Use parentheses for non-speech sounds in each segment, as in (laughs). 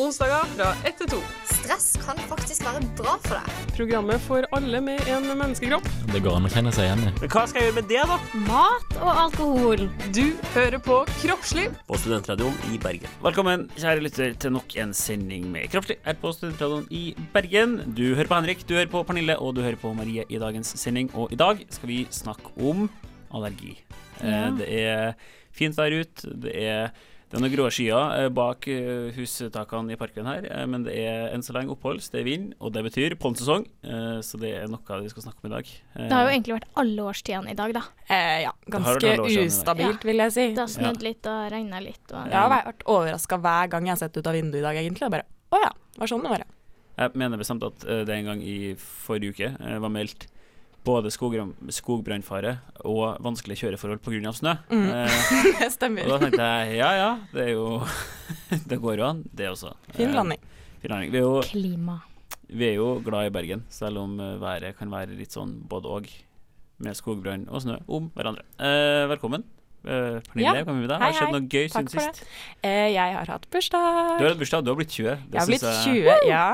Onsdager fra 1 til 2. Stress kan faktisk være bra for deg. Programmet for alle med en menneskekropp. Det går an å kjenne seg igjen i. Men hva skal jeg gjøre med det, da? Mat og alkohol. Du hører på Kroppslig. På Studentradioen i Bergen. Velkommen, kjære lytter, til nok en sending med Kroppslig her på Studentradioen i Bergen. Du hører på Henrik, du hører på Pernille, og du hører på Marie i dagens sending. Og i dag skal vi snakke om allergi. Eh, Ja. Det er fint vær ute. Det er det er noen grå skyer bak eh, hustakene i parken her, eh, men det er enn så lenge oppholds, det er vind, og det betyr pollensesong, eh, så det er noe vi skal snakke om i dag. Det har jo egentlig vært alle årstidene i dag, da. Eh, ja, ganske ustabilt, vil jeg si. Det har snødd litt og regna litt. Og, Jeg har vært overraska hver gang jeg har sett ut av vinduet i dag, egentlig. Og bare Å ja, var sånn det var, ja. Jeg mener bestemt at det en gang i forrige uke var meldt både skogbrannfare og vanskelige kjøreforhold pga. snø. Mm. Eh, (laughs) Det stemmer. og da tenkte jeg ja ja, det er jo (laughs) Det går jo an, det også. Fin Eh, fin landing. Vi, er jo, klima. vi er jo glad i Bergen, selv om eh, været kan være litt sånn både og, med skogbrann og snø om hverandre. Eh, velkommen. Eh, Pernille, Ja. Hei, Har det skjedd noe gøy siden sist? Eh, jeg har hatt bursdag. Du har hatt bursdag, du har blitt 20. Det jeg har blitt synes 20, ja.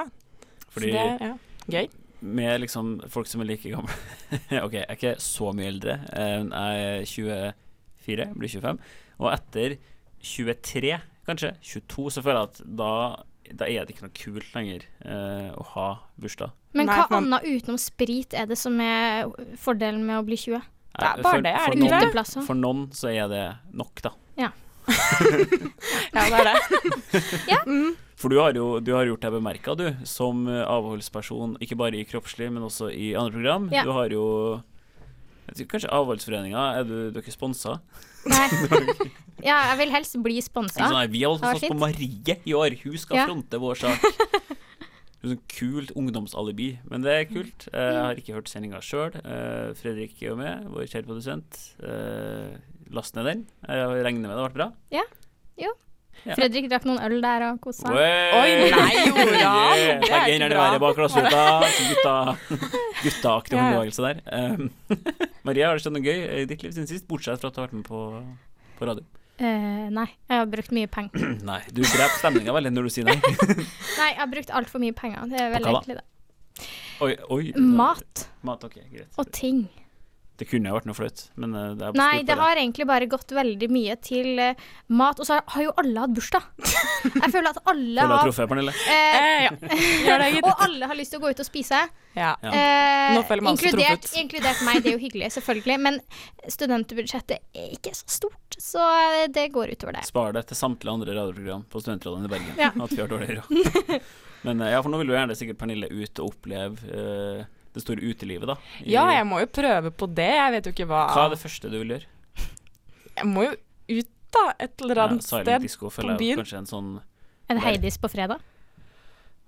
Fordi Så det, ja. Gøy. Med liksom folk som er like gamle (laughs) OK, jeg er ikke så mye eldre. Eh, Jeg er 24, blir 25. Og etter 23, kanskje 22, så føler jeg at da, da er det ikke noe kult lenger eh, å ha bursdag. Men hva man- annet utenom sprit er det som er fordelen med å bli 20? Det er bare for, det, er for det ikke det? Uteplasser. For noen så er det nok, da. Ja, (laughs) det er det. (laughs) For du har jo du har gjort deg bemerka, du, som eh, avholdsperson, ikke bare i Kroppslig, men også i andre program. Ja. Du har jo tror Kanskje Avholdsforeninga, er du, du er ikke sponsa? Nei. (laughs) Ja, jeg vil helst bli sponsa. Sånn, vi har var på. Marie i år. Hun skal Ja. fronte vår sak. (laughs) Det Sånn kult ungdomsalibi. Men det er kult. Eh, Jeg har ikke hørt sendinga sjøl. Fredrik er jo med, vår kjære produsent. Eh, Last ned den. Jeg regner med det ble bra. Ja. Fredrik drakk noen øl der og kosa. Oi, nei, gjorde han? (laughs) Yeah. Det er ikke bra. bak glassruta. (laughs) Gutta. Guttaaktig håndbevegelse der. Um, (laughs) Maria, har det skjedd noe gøy i ditt liv siden sist? Bortsett fra at du har vært med på, på radio. Uh, nei, jeg har brukt mye penger. (clears throat) Nei, du dreper stemninga veldig når du sier nei. Nei, jeg har brukt altfor mye penger. Det er vel På egentlig det. Oi, oi. Mat Mat, okay, greit. og ting. Det kunne jo vært noe flaut, men eh, det er Nei, det har egentlig bare gått veldig mye til eh, mat. Og så har, har jo alle hatt bursdag. (laughs) Jeg føler at alle Føler du har truffet, Pernille? eh, Eh, ja. (laughs) Gjør det, gitt. Og alle har lyst til å gå ut og spise. Ja. Ja. Eh, Nå føler man seg inkludert, truffet. inkludert meg, det er jo hyggelig, selvfølgelig. Men studentbudsjettet er ikke så stort, så det går utover det. Spar det til samtlige andre radioprogram på Studentradioen i Bergen. Ja. At vi har dårligere råd. (laughs) Men eh, ja, for nå vil jo gjerne sikkert Pernille ut og oppleve eh, det store utelivet, da. I- ja, jeg må jo prøve på det. Jeg vet jo ikke hva Hva er det første du vil gjøre? Jeg må jo ut, da. Et eller annet ja, sted. disco på byen. kanskje en sånn En Heidis på fredag?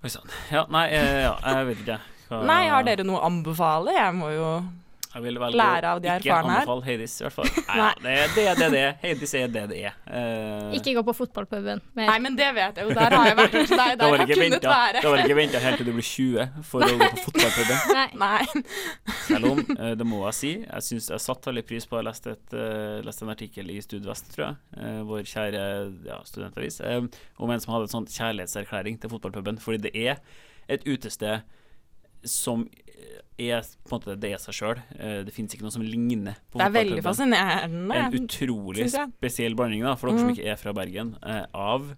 Oi sann. Ja, nei, eh, ja, jeg vet ikke. Hva- Nei, har dere noe å anbefale? Jeg må jo Jeg vil velge lære av de ikke erfarne her? anbefale Heidis, i hvert fall. (laughs) Nei, det er det det det er. Heidis er det det er. Uh... Ikke gå på fotballpuben. mer. Nei, men det vet jeg jo. Der har jeg vært. Der, (laughs) der da var jeg ikke kunnet være. Da var det ikke venta helt til du blir 20 for å gå på fotballpuben. Nei. (laughs) Nei. Selv om, uh, det må jeg si, jeg synes jeg satte veldig pris på Jeg leste, et, uh, leste en artikkel i Studvest, tror jeg, eh, vår kjære ja, studentavis, eh, om en som hadde en sånn kjærlighetserklæring til fotballpuben. Fordi det er et utested som er på en måte det er seg sjøl. Det fins ikke noe som ligner på Det er veldig fascinerende. En utrolig spesiell blanding, da, for dere som Mm. ikke er fra Bergen, eh, av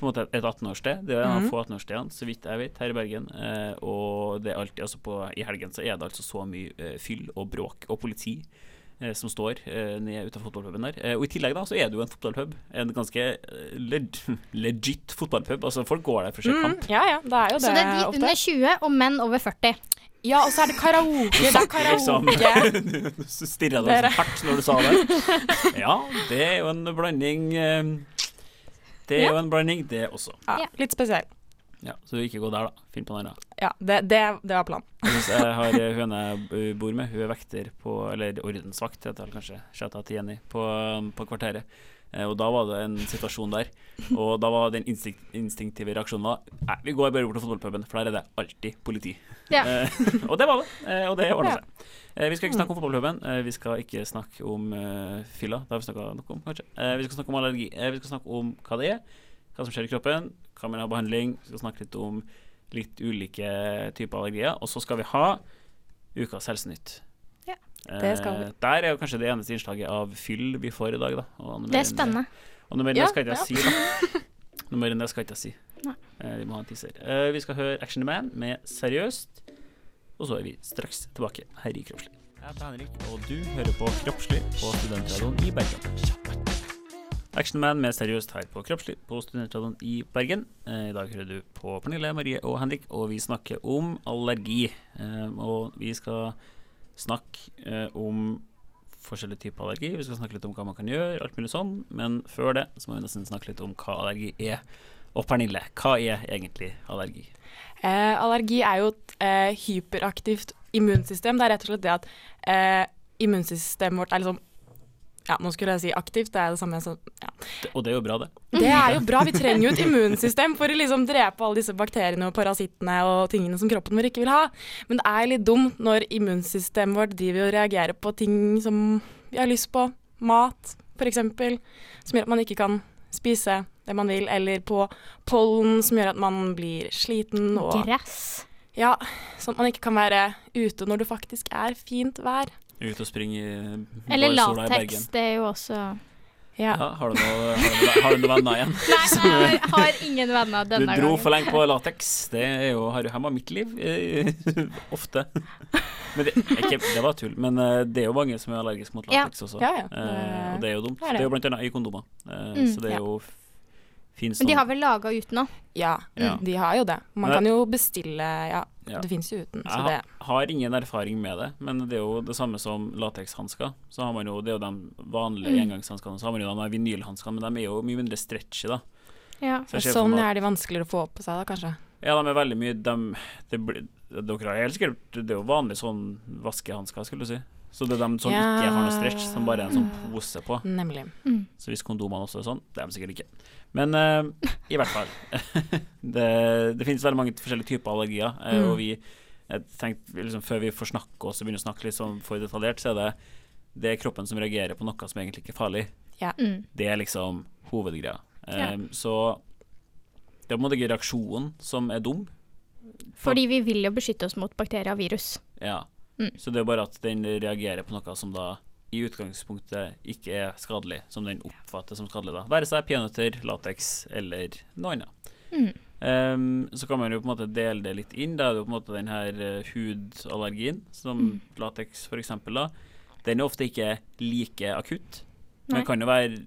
på en måte et 18-årssted. Det er en av mm. få 18-årsstedene, så vidt jeg vet, her i Bergen. Eh, og det er alltid, altså på, i helgen så er det altså så mye eh, fyll og bråk og politi eh, som står eh, nede utenfor fotballpuben der. Eh, og i tillegg da så er det jo en fotballpub. En ganske eh, leg (laughs) legit fotballpub. Altså folk går der for å se Mm, kamp. ja, ja, det er jo det, Så det er de ofte. under 20 og menn over 40. Ja, og så er det karaoke. Det er Liksom. Du, Så stirra du Dere. så hardt når du sa det. (laughs) Ja, det er jo en blanding eh, Det er Ja. jo en blanding, det også. Ja, litt spesiell. Ja, så ikke gå der, da. Finn på noe annet. Ja, det, det, det var planen. Jeg, har (laughs) høne hun jeg bor med, hun er vekter på Eller ordensvakt, heter det kanskje. Shouta til Jenny på, på kvarteret. Eh, Og da var det en situasjon der. Og da var den instinkt, instinktive reaksjonen var Nei, vi går bare bort til fotballpuben, for der er det alltid politi. Ja. Eh, og det var det. Eh, og det ordna seg. Vi skal ikke snakke om fotballpuben. Vi skal ikke snakke om fylla. Det har vi snakka noe om, kanskje. Vi skal snakke om allergi. Vi skal snakke om hva det er. hva som skjer i kroppen, hva man har behandling. Vi skal snakke litt om litt ulike typer allergier. Og så skal vi ha Ukas Helsenytt. Det skal vi. Eh, der er jo kanskje det eneste innslaget av fyll vi får i dag, da. Det er spennende. Og noe mer enn det skal ikke jeg si, da. Noe mer enn det skal ikke jeg si. (laughs) Eh, vi må ha en teaser. Eh, vi skal høre Action Man med Seriøst. Og så er vi straks tilbake her i Kroppslig. Jeg heter Henrik, og du hører på Kroppslig på Studentradioen i Bergen. Action Man med Seriøst her på Kroppslig på Studentradioen i Bergen. Eh, I dag hører du på Pernille, Marie og Henrik, og vi snakker om allergi. Eh, og vi skal snakke eh, om forskjellige typer allergi. Vi skal snakke litt om hva man kan gjøre, alt mulig sånn. Men før det så må vi nesten snakke litt om hva allergi er. Og Pernille, hva er egentlig allergi? Eh, allergi er jo et eh, hyperaktivt immunsystem. Det er rett og slett det at eh, immunsystemet vårt er liksom Ja, nå skulle jeg si aktivt, det er det samme som ja. Og det er jo bra, det. Det er jo bra. Vi trenger jo et immunsystem for å liksom drepe alle disse bakteriene og parasittene og tingene som kroppen vår ikke vil ha. Men det er litt dumt når immunsystemet vårt driver og reagerer på ting som vi har lyst på. Mat, f.eks. Som gjør at man ikke kan spise det man vil. Eller på pollen, som gjør at man blir sliten. Og Gress. ja, sånn at man ikke kan være ute når det faktisk er fint vær. Ut og springe i Eller latex, lateks. Det er jo også Ja. Ja, har, du noe, har, du, har du noen venner igjen? (laughs) Nei, jeg har, ingen venner denne gangen. Du dro gangen. for lenge på lateks. Det er jo, har jo hemma mitt liv. eh, (laughs) Ofte. Men det, ikke, det var tull. Men eh, det er jo mange som er allergiske mot Ja. også. Ja, ja. Eh, og det er jo dumt. Det er jo blant annet i kondomer. Eh, Mm, så det er ja. jo fint sånn. Men de sånn har vel laga uten nå? ja, mm. de har jo det. Man kan jo bestille Ja, Ja. det fins jo uten. Så Jeg det ha- har ingen erfaring med det, men det er jo det samme som latekshansker. Så har man jo, det er jo de vanlige Mm. engangshanskene. Så har man jo de vinylhanskene, men de er jo mye mindre stretchy, da. Ja. Så Sånn at- er de vanskeligere å få på seg da, kanskje. Ja, de er veldig mye de, det blir, Dere har helt sikkert Det er jo vanlig sånn vaskehansker, skulle du si. Så det er de som Ja. ikke har noe stretch, som bare er en sånn pose på. Nemlig. Mm. Så hvis kondomene også er sånn, det er de sikkert ikke. Men uh, i hvert fall. (laughs) det, det finnes veldig mange forskjellige typer allergier, eh, Mm. og vi tenkte liksom, Før vi får snakke oss og begynner å snakke litt sånn for detaljert, så er det det er kroppen som reagerer på noe som egentlig ikke er farlig. Mm. Det er liksom hovedgreia. Ja. Eh, Så det er på en måte ikke reaksjonen som er dum. Fordi vi vil jo beskytte oss mot bakterier og virus. Ja. Mm. Så det er bare at den reagerer på noe som da i utgangspunktet ikke er skadelig, som den oppfatter som skadelig. da Være seg peanøtter, lateks eller noe annet. Mm. Um, så kan man jo på en måte dele det litt inn. Da er det jo på en måte den her uh, hudallergien, som Mm. lateks f.eks. da. Den er ofte ikke like akutt, men Nei. det kan jo være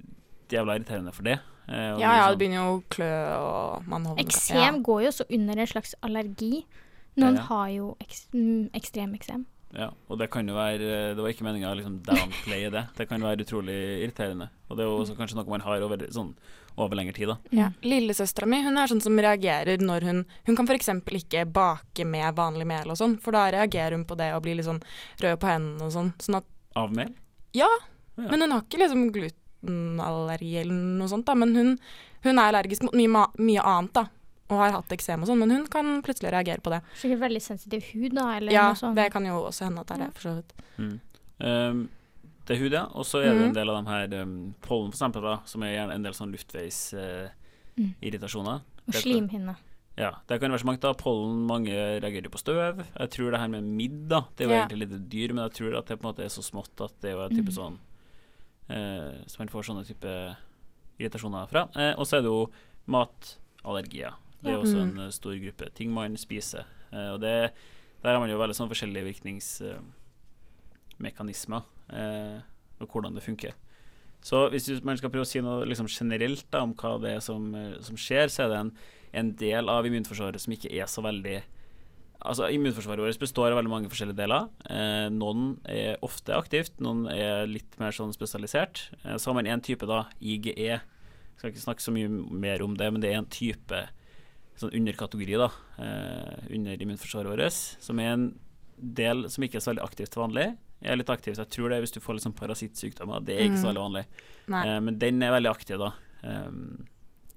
jævla irriterende for det. Uh, ja, Ja, ja, sånn- det begynner jo å klø, og man holder Eksem går jo også under en slags allergi. Noen Ja. har jo mm, ekstrem eksem. Ja, og det kan jo være Det var ikke meninga å liksom downplaye det. Det kan være utrolig irriterende. Og det er jo også kanskje noe man har over, sånn, over lengre tid, da. Ja. Lillesøstera mi hun er sånn som reagerer når hun Hun kan f.eks. ikke bake med vanlig mel og sånn, for da reagerer hun på det og blir litt sånn rød på hendene og sånn. sånn at, Av mel? ja, Ja. men hun har ikke liksom glutenallergi eller noe sånt, da. Men hun, hun er allergisk mot mye, mye annet, da. Og har hatt eksem og sånn, men hun kan plutselig reagere på det. Sikkert veldig sensitiv hud, da, eller Ja, noe sånt. det kan jo også hende at det er det, for så vidt. Mm. Um, det er hud, ja. Og så er det en del av de her um, pollen, for eksempel, da, som er gjerne en del sånn luftveisirritasjoner. Og slimhinne. ja, det kan være så mangt, da. Pollen, mange reagerer jo på støv. Jeg tror det her med midd, da, det er jo Ja. egentlig litt dyr, men jeg tror at det på en måte er så smått at det er jo en type mm. sånn eh, Så man får sånne type irritasjoner fra. Eh, og så er det jo matallergier. Det er også Mm. en eh, stor gruppe. Ting man spiser. Eh, og det, der har man jo veldig sånn forskjellige virkningsmekanismer, eh, og hvordan det funker. Så hvis man skal prøve å si noe liksom generelt da, om hva det er som, som skjer, så er det en, en del av immunforsvaret som ikke er så veldig Altså Immunforsvaret vårt består av veldig mange forskjellige deler. Eh, noen er ofte aktivt, noen er litt mer sånn spesialisert. Eh, så har man en type, da, IGE. Jeg skal ikke snakke så mye mer om det, men det er en type sånn underkategori da, eh, under immunforsvaret vårt, som er en del som ikke er så veldig aktivt til vanlig. Er litt aktivt, jeg tror det er hvis du får litt sånn parasittsykdommer. Det er ikke så Mm. veldig vanlig. Eh, men den er veldig aktiv da, eh,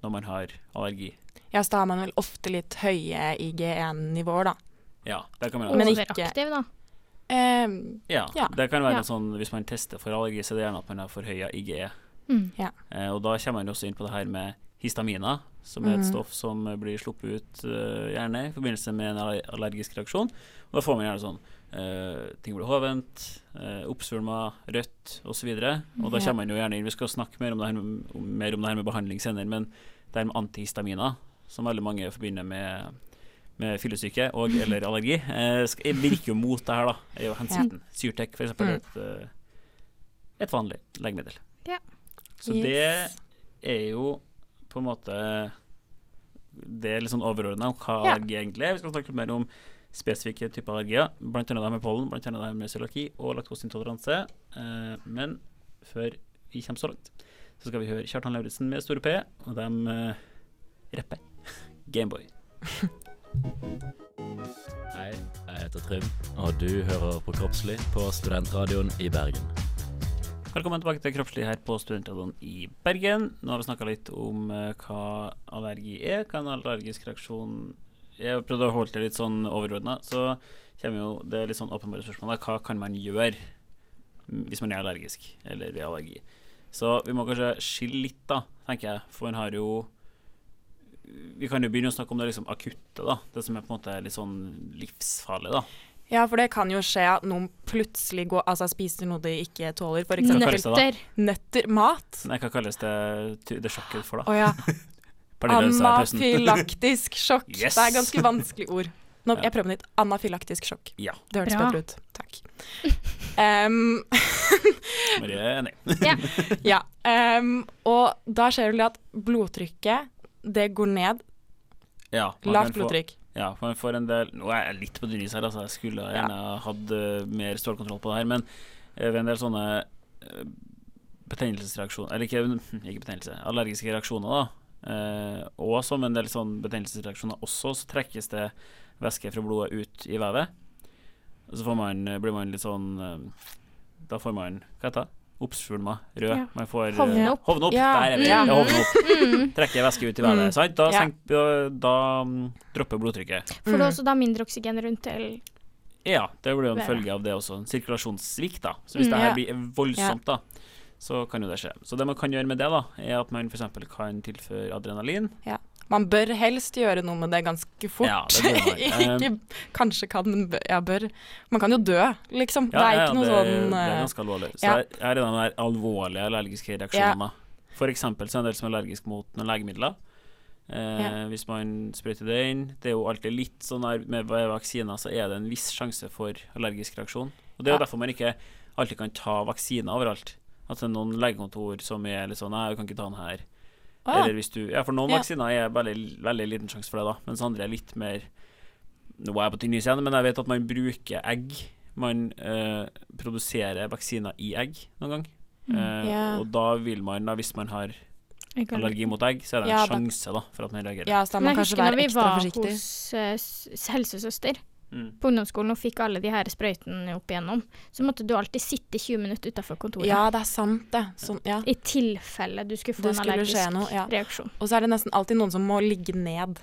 når man har allergi. Ja, så da har man vel ofte litt høye IGN-nivåer, da. Ja, det kan man ha. Men ikke- aktiv, da. Ehm, Ja, Ja. det kan være Ja. sånn hvis man tester for allergi, så er det gjerne at man har forhøya IGE. Mm. Eh, og da kommer man også inn på det her med histaminer, som er et Mhm. stoff som blir sluppet ut uh, gjerne i forbindelse med en allergisk reaksjon. Og da får man gjerne sånn uh, ting blir hovent, uh, oppsvulma, rødt osv. Og, og da kommer man jo gjerne inn Vi skal snakke mer om det her med, om, mer om det her med behandling senere, men det her med antihistamina, som veldig mange forbinder med med fyllesyke og (laughs) eller allergi, jeg virker jo mot det her, da. er jo hensikten. Syrtec, for eksempel, Mm. er et, et vanlig legemiddel. Ja. Så Yes. det er jo på en måte Det er litt sånn overordna hva Ja. allergi egentlig er. Vi skal snakke mer om spesifikke typer allergier, blant annet det med pollen, blant annet det med cøliaki og laktoseintoleranse. Eh, men før vi kommer så langt, så skal vi høre Kjartan Lauritzen med Store P, og de eh, rapper (laughs) Gameboy. Hei, jeg heter Trym, og du hører på Kroppslig på Studentradioen i Bergen. Velkommen tilbake til Kroppslig her på Studentradioen i Bergen. Nå har vi snakka litt om eh, hva allergi er, hva en allergisk reaksjon Jeg prøvde å holde det litt sånn overordna, så kommer jo det litt sånn åpenbare spørsmålet hva kan man gjøre hvis man er allergisk eller ved allergi. Så vi må kanskje skille litt, da, tenker jeg, for man har jo Vi kan jo begynne å snakke om det liksom akutte, da. Det som er på en måte litt sånn livsfarlig, da. Ja, for det kan jo skje at noen plutselig går, altså spiser noe de ikke tåler, da? Nøtter. nøtter. Mat. Nei, hva kalles det, det sjokket for, da? Oh, ja. (laughs) Anafylaktisk sjokk. Yes. Det er et ganske vanskelig ord. Nå, jeg prøver nytt. Anafylaktisk sjokk. Ja. Det hørtes bedre ut. Takk. Um, (laughs) Marie er enig. ja. (laughs) Um, og da skjer det at blodtrykket, det går ned. Ja, Lavt blodtrykk. få-. Ja, for en del Nå er jeg litt på dynnis her, altså. Jeg skulle gjerne hatt eh, mer stålkontroll på det her, men eh, ved en del sånne eh, betennelsesreaksjoner Eller ikke, (laughs) ikke betennelse, allergiske reaksjoner, da. eh, og som en del sånn betennelsesreaksjoner også, så trekkes det væske fra blodet ut i vevet. Og så får man, blir man litt sånn Da får man Hva heter det? Oppsvulma, rød. Ja. Man får eh, Hovne opp. Hovne opp. Ja. Der er vi. Ja. Ja. hovne opp. Mm. Trekker væske ut i været. Mm. Sant? Da, Ja. senk, da, da mm, dropper blodtrykket. Får du er også da mindre oksygen rundt til Ja, det blir jo en følge av det også. En sirkulasjonssvikt, da. Så hvis Mm, det her ja. blir voldsomt, da, så kan jo det skje. Så det man kan gjøre med det, da, er at man f.eks. kan tilføre adrenalin. Man bør helst gjøre noe med det ganske fort. Ja, det (laughs) ikke kanskje kan, men bør, ja, bør. Man kan jo dø, liksom. det er ja, ikke noe det, sånn det er eh, ganske alvorlig. Så ja. er det den der alvorlige allergiske reaksjonene. For eksempel så er det en del som er allergisk mot noen legemidler. Eh, Ja. Hvis man sprøyter det inn Det er jo alltid litt sånn der med vaksiner, så er det en viss sjanse for allergisk reaksjon. Og Det er jo Ja. derfor man ikke alltid kan ta vaksiner overalt. At det er noen legekontor som er litt sånn Nei, du kan ikke ta den her. Å, ja. Eller hvis du Ja, for noen Ja. vaksiner er veldig, veldig liten sjanse for det, da. Mens andre er litt mer Nå er jeg på tynn is igjen, men jeg vet at man bruker egg. Man eh, produserer vaksiner i egg noen gang. Eh, Ja. Og da vil man, da, hvis man har allergi mot egg, så er det en Ja, sjanse da, for at man reagerer. Ja, så da må Men forsiktig. jeg husker når vi var hos uh, helsesøster Mm. på ungdomsskolen og fikk alle de her sprøytene opp igjennom, så måtte du alltid sitte 20 minutter utafor kontoret. Ja, det er sant, det. Sånn, ja. I tilfelle du skulle få Det en skulle allergisk noe, ja. reaksjon. Og så er det nesten alltid noen som må ligge ned.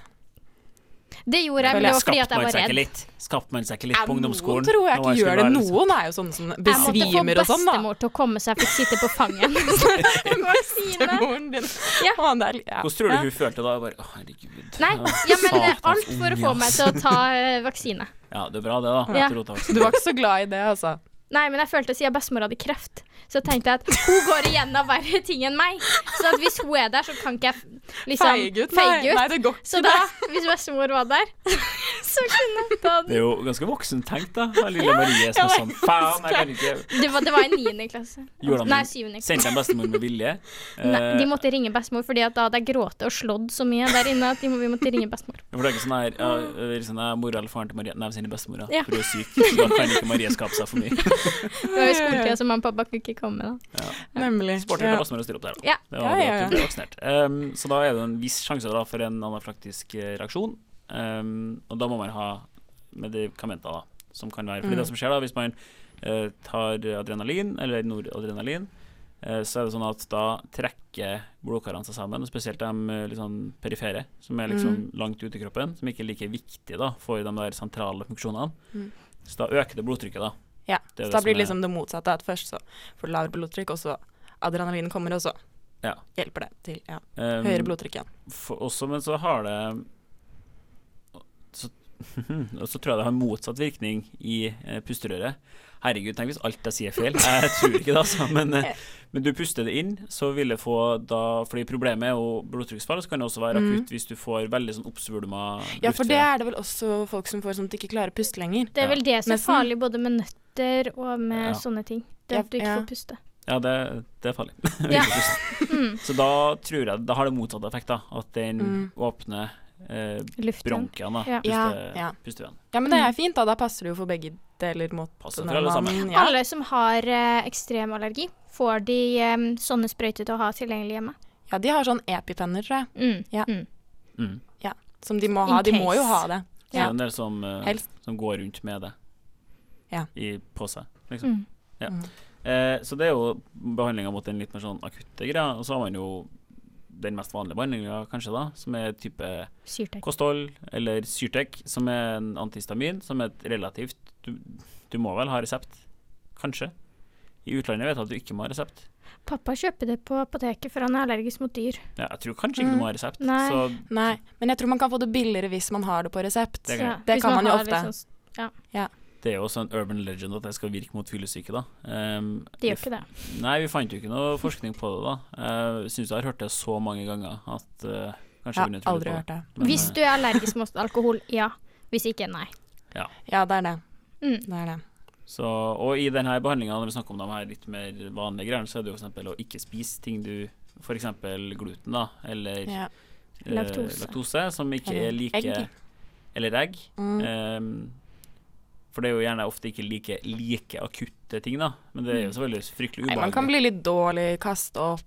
Det gjorde jeg, men det var fordi at jeg var redd. Skapte man seg ikke litt på ungdomsskolen? Noen tror jeg ikke gjør det. liksom- Noen er jo sånne som besvimer og sånn, da. Jeg måtte få bestemor til å komme så jeg fikk sitte på fanget. (laughs) Vaksine. Bestemoren din. Ja. Hvordan tror du hun følte da? Bare, å, herregud. Nei, ja, men (laughs) alt for å få meg til å ta eh, vaksine. Ja, det er bra det, da. Ja. Du var ikke så glad i det, altså. Nei, men jeg følte siden bestemor hadde kreft, så tenkte jeg at hun går igjennom verre ting enn meg. Så at hvis hun er der, så kan ikke jeg liksom Feige ut? Nei, feige ut. nei, det går Så da, (laughs) hvis bestemor var der, (laughs) så kunne hun ta Det er jo ganske voksent tenkt, da. av Lille Marie som er sånn Faen, jeg kan ikke Det var, det var i niende klasse. Gjorde Nei, syvende klasse. Sendte de bestemor med vilje. Nei, Eh, de måtte ringe bestemor, fordi at da hadde jeg grått og slått så mye der inne at de må, vi måtte ringe bestemor. For det er ikke sånn her ja, det sånn, Mor Mora eller faren til Marie Nei, sine bestemora. Ja. For hun er syk. Så da kan ikke Marie skape seg for mye. (laughs) Det var jo skoletida, så mamma og pappa kunne ikke komme da. Nemlig. Sporty Ja. ja. bestemor å stille opp der, da. Ja. Det var Ja, ja, ja. Det var. Um, så da er det en viss sjanse da for en anaflaktisk eh, reaksjon. Um, og da må man ha medikamenter, da, som kan være Fordi Mm. det som skjer da, hvis man uh, tar adrenalin, eller noradrenalin, uh, så er det sånn at da trekker blodkarene seg sammen, og spesielt de liksom, sånn perifere, som er liksom langt ute i kroppen, som ikke er like viktige da, for de der sentrale funksjonene. Mm. Så da øker det blodtrykket, da. Ja, Det så det da blir det liksom det motsatte. At først så får du lavere blodtrykk, og så adrenalin kommer, og så Ja. hjelper det til ja. Um, høyere blodtrykk igjen. for, også, men så har det så, (laughs) Og så tror jeg det har motsatt virkning i eh, pusterøret. Herregud, tenk hvis alt jeg sier er feil. (laughs) Jeg tror ikke det, altså. Men, eh, men du puster det inn, så vil det få da Fordi problemet er jo blodtrykksfall, så kan det også være Mm. akutt hvis du får veldig sånn oppsvulma Ja, for det er det vel også folk som får sånn at de ikke klarer å puste lenger. Det er vel det som er farlig både med nøtter og med Ja. sånne ting. Det er at du ikke får puste. Ja, det, det er farlig. (laughs) Ja. Puste. Mm. Så da tror jeg Da har det motsatt effekt, da. At den Mm. åpner eh, Luften. bronkiene, da. Ja. Ja, Puste, ja. Pusteveien. Ja, men det er fint, da. Da passer det jo for begge deler mot Passer for alle sammen. Ja. Alle som har eh, ekstrem allergi, får de eh, sånne sprøyter til å ha tilgjengelig hjemme. ja, de har sånn epipenner, tror jeg, Mm. Ja. Mm. ja. som de må ha. De må jo ha det. Så det er en del som, eh, som går rundt med det Ja. i, på seg. Liksom. Mm. Ja. Mm. Eh, så det er jo behandlinga mot den litt mer sånn akutte greia. Og så har man jo den mest vanlige behandlinga, kanskje, da, som er type Syrtek. kosthold eller Syrtec, som er en antihistamin, som er et relativt du, du må vel ha resept? Kanskje? I utlandet vet jeg at du ikke må ha resept. Pappa kjøper det på apoteket, for han er allergisk mot dyr. Ja, jeg tror kanskje ikke du må ha resept. Nei. Så Nei, men jeg tror man kan få det billigere hvis man har det på resept. Det Ja, Det kan man jo ofte. ofte. ja. sånn- det er jo også en urban legend at det skal virke mot fyllesyke, da. Um, det gjør ikke det. Nei, vi fant jo ikke noe forskning på det, da. Jeg syns jeg har hørt det så mange ganger at uh, Ja, å tro aldri hørt det. Men, Hvis eh, du er allergisk mot alkohol, ja. Hvis ikke, nei. Ja, det er det. Mm. Det er det. Så, og i denne behandlinga, når vi snakker om de her litt mer vanlige greiene, så er det jo f.eks. å ikke spise ting du F.eks. gluten, da, eller Ja. eh, Laktose. laktose, som ikke Eller er like egg. Eller egg. Mm. Ehm, for det er jo gjerne ofte ikke like, like akutte ting, da. Men det er jo selvfølgelig fryktelig ubehagelig. Nei, man kan bli litt dårlig, kaste opp,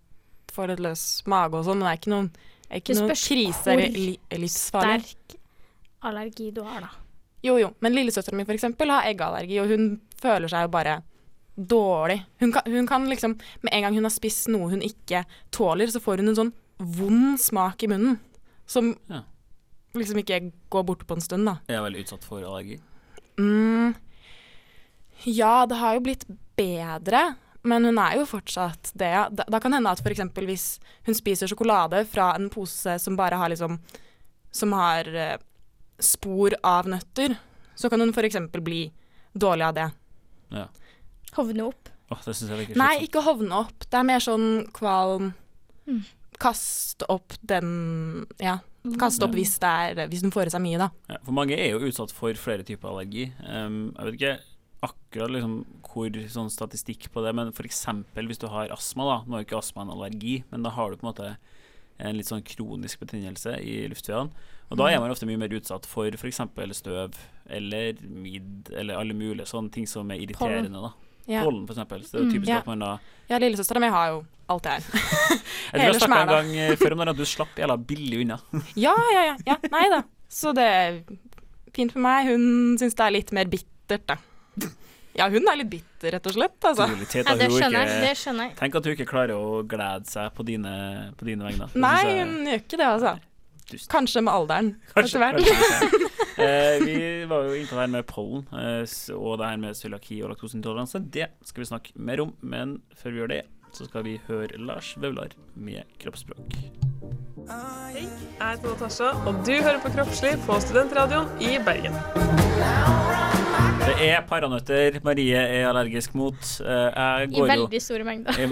få litt løs mage og sånn, men det er ikke noen, er ikke noen krise eller li livsfarlig. Sterk allergi du har, da. Jo, jo, men lillesøstera mi for eksempel har eggallergi, og hun føler seg jo bare dårlig. Hun kan, hun kan liksom Med en gang hun har spist noe hun ikke tåler, så får hun en sånn vond smak i munnen som Ja. liksom ikke går bort på en stund, da. Jeg er veldig utsatt for allergi. Mm. Ja, det har jo blitt bedre, men hun er jo fortsatt det. Da, da kan hende at f.eks. hvis hun spiser sjokolade fra en pose som bare har liksom Som har eh, spor av nøtter, så kan hun f.eks. bli dårlig av det. Ja. Hovne opp. Oh, det syns jeg virker Nei, ikke hovne opp. Det er mer sånn kvalm Mm. Kaste opp den Ja. Kaste opp Ja. hvis, det er, hvis den får i seg mye, da. Ja, for mange er jo utsatt for flere typer allergi. Um, jeg vet ikke akkurat liksom hvor sånn statistikk på det, men f.eks. hvis du har astma, da. Nå er jo ikke astma en allergi, men da har du på en måte en litt sånn kronisk betennelse i luftveiene. Og da er man ofte mye mer utsatt for f.eks. støv eller midd eller alle mulige sånne ting som er irriterende. da Ja, Pollen, eksempel. Så det er typisk Mm. Ja. at man da ja lillesøstera mi har jo alt det her. (laughs) Jeg tror jeg har snakka en gang eh, før om det at du slapp jævla billig unna. (laughs) Ja, ja, ja. ja. Nei da. Så det er fint for meg. Hun syns det er litt mer bittert, da. Ja, hun er litt bitter, rett og slett. Altså. Ja, det skjønner ikke- Det skjønner jeg. Tenk at hun ikke klarer å glede seg på dine, på dine vegne. Nei, hun gjør ikke det, altså. Dust. Kanskje med alderen. (laughs) Kanskje, kanskje. (laughs) eh, vi var jo inne på det her med pollen eh, og det her med cøliaki og laktoseintoleranse. Det skal vi snakke mer om, men før vi gjør det, så skal vi høre Lars Vaular med kroppsspråk. Hei, jeg heter Natasha, og du hører på Kroppslig på Studentradioen i Bergen. Det er paranøtter Marie er allergisk mot. Eh, jeg I går jo veldig store mengder. (laughs)